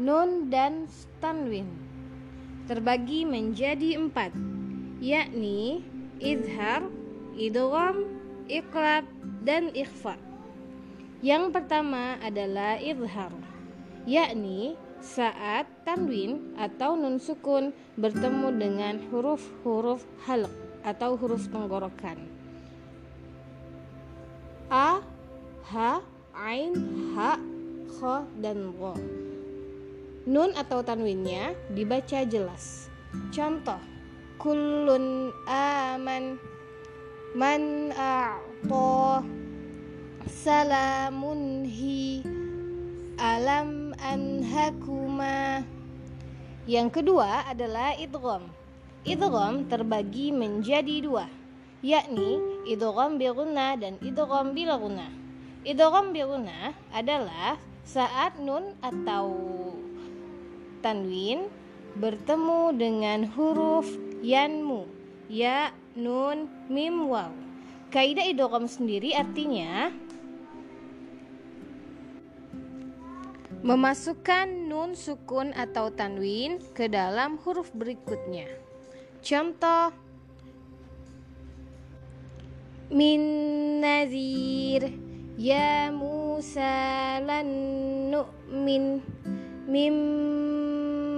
nun dan tanwin terbagi menjadi empat yakni izhar, idgham, iqlab, dan ikhfa. Yang pertama adalah izhar, yakni saat tanwin atau nun sukun bertemu dengan huruf-huruf halq atau huruf tenggorokan. A, H, Ain, H, Kho, dan Ro. Nun atau tanwinnya dibaca jelas. Contoh, kullun aman man a'ta salamun hi alam anhakuma. Yang kedua adalah idgham. Idgham terbagi menjadi dua yakni idgham bi dan idgham bil ghunnah idgham bi adalah saat nun atau tanwin bertemu dengan huruf yanmu ya nun mim waw kaidah idgham sendiri artinya memasukkan nun sukun atau tanwin ke dalam huruf berikutnya. Contoh min nazir ya Musa lan nu'min mim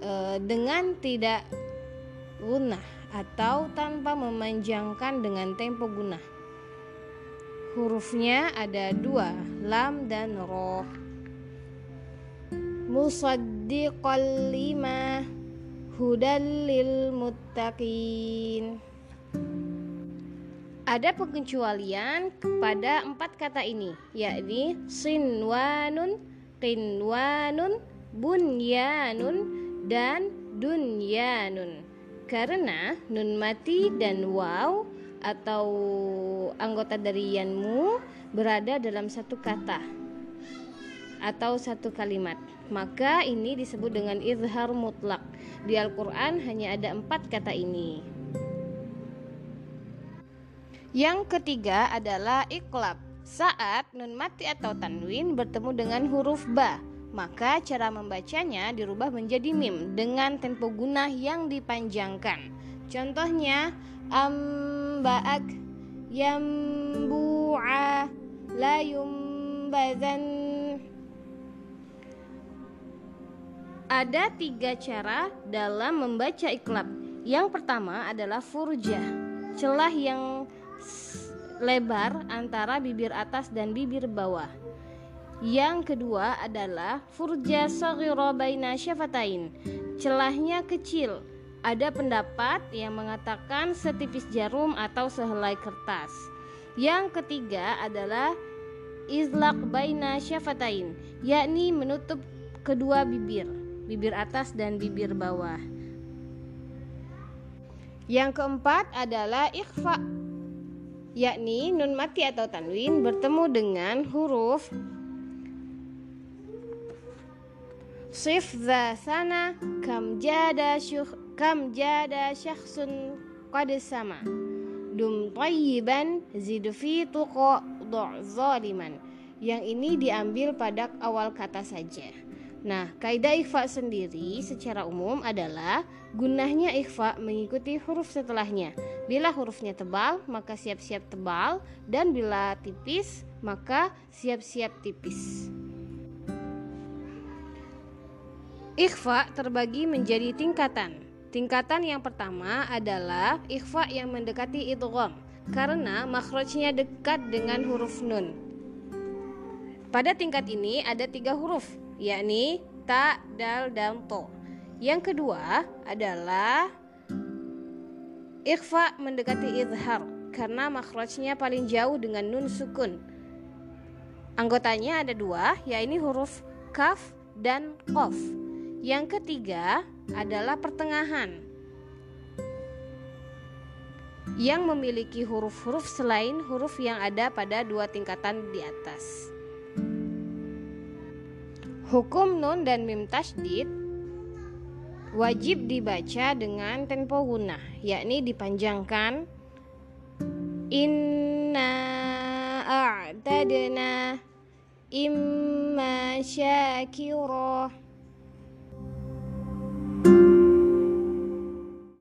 e, dengan tidak guna atau tanpa memanjangkan dengan tempo guna. Hurufnya ada dua, lam dan roh. Musaddiqal lima hudal lil muttaqin. Ada pengecualian pada empat kata ini, yakni sinwanun, qinwanun, bunyanun, dan dunyanun. Karena nun mati dan waw atau anggota dari yanmu berada dalam satu kata atau satu kalimat. Maka ini disebut dengan izhar mutlak. Di Al-Quran hanya ada empat kata ini. Yang ketiga adalah iklab saat nun mati atau tanwin bertemu dengan huruf ba maka cara membacanya dirubah menjadi mim dengan tempo gunah yang dipanjangkan. Contohnya amba'ak yambu'a la yumbazan Ada tiga cara dalam membaca iklab. Yang pertama adalah furjah, celah yang lebar antara bibir atas dan bibir bawah. Yang kedua adalah furja saghira baina syafatain. Celahnya kecil. Ada pendapat yang mengatakan setipis jarum atau sehelai kertas. Yang ketiga adalah izlaq baina syafatain, yakni menutup kedua bibir, bibir atas dan bibir bawah. Yang keempat adalah ikhfa, yakni nun mati atau tanwin bertemu dengan huruf Sif dha sana kam jada syukh kam jada syakhsun qad sama dum tayyiban zid fi tuqa zaliman yang ini diambil pada awal kata saja Nah, kaidah ikhfa sendiri secara umum adalah gunahnya ikhfa mengikuti huruf setelahnya. Bila hurufnya tebal, maka siap-siap tebal dan bila tipis, maka siap-siap tipis. Ikhfa terbagi menjadi tingkatan. Tingkatan yang pertama adalah ikhfa yang mendekati idgham karena makhrajnya dekat dengan huruf nun. Pada tingkat ini ada tiga huruf, yakni ta, dal, dan to. Yang kedua adalah ikhfa mendekati izhar karena makhrajnya paling jauh dengan nun sukun. Anggotanya ada dua, yakni huruf kaf dan qaf. Yang ketiga adalah pertengahan. Yang memiliki huruf-huruf selain huruf yang ada pada dua tingkatan di atas. Hukum nun dan mim tasdid wajib dibaca dengan tempo guna, yakni dipanjangkan. Inna a'tadna imma syakirah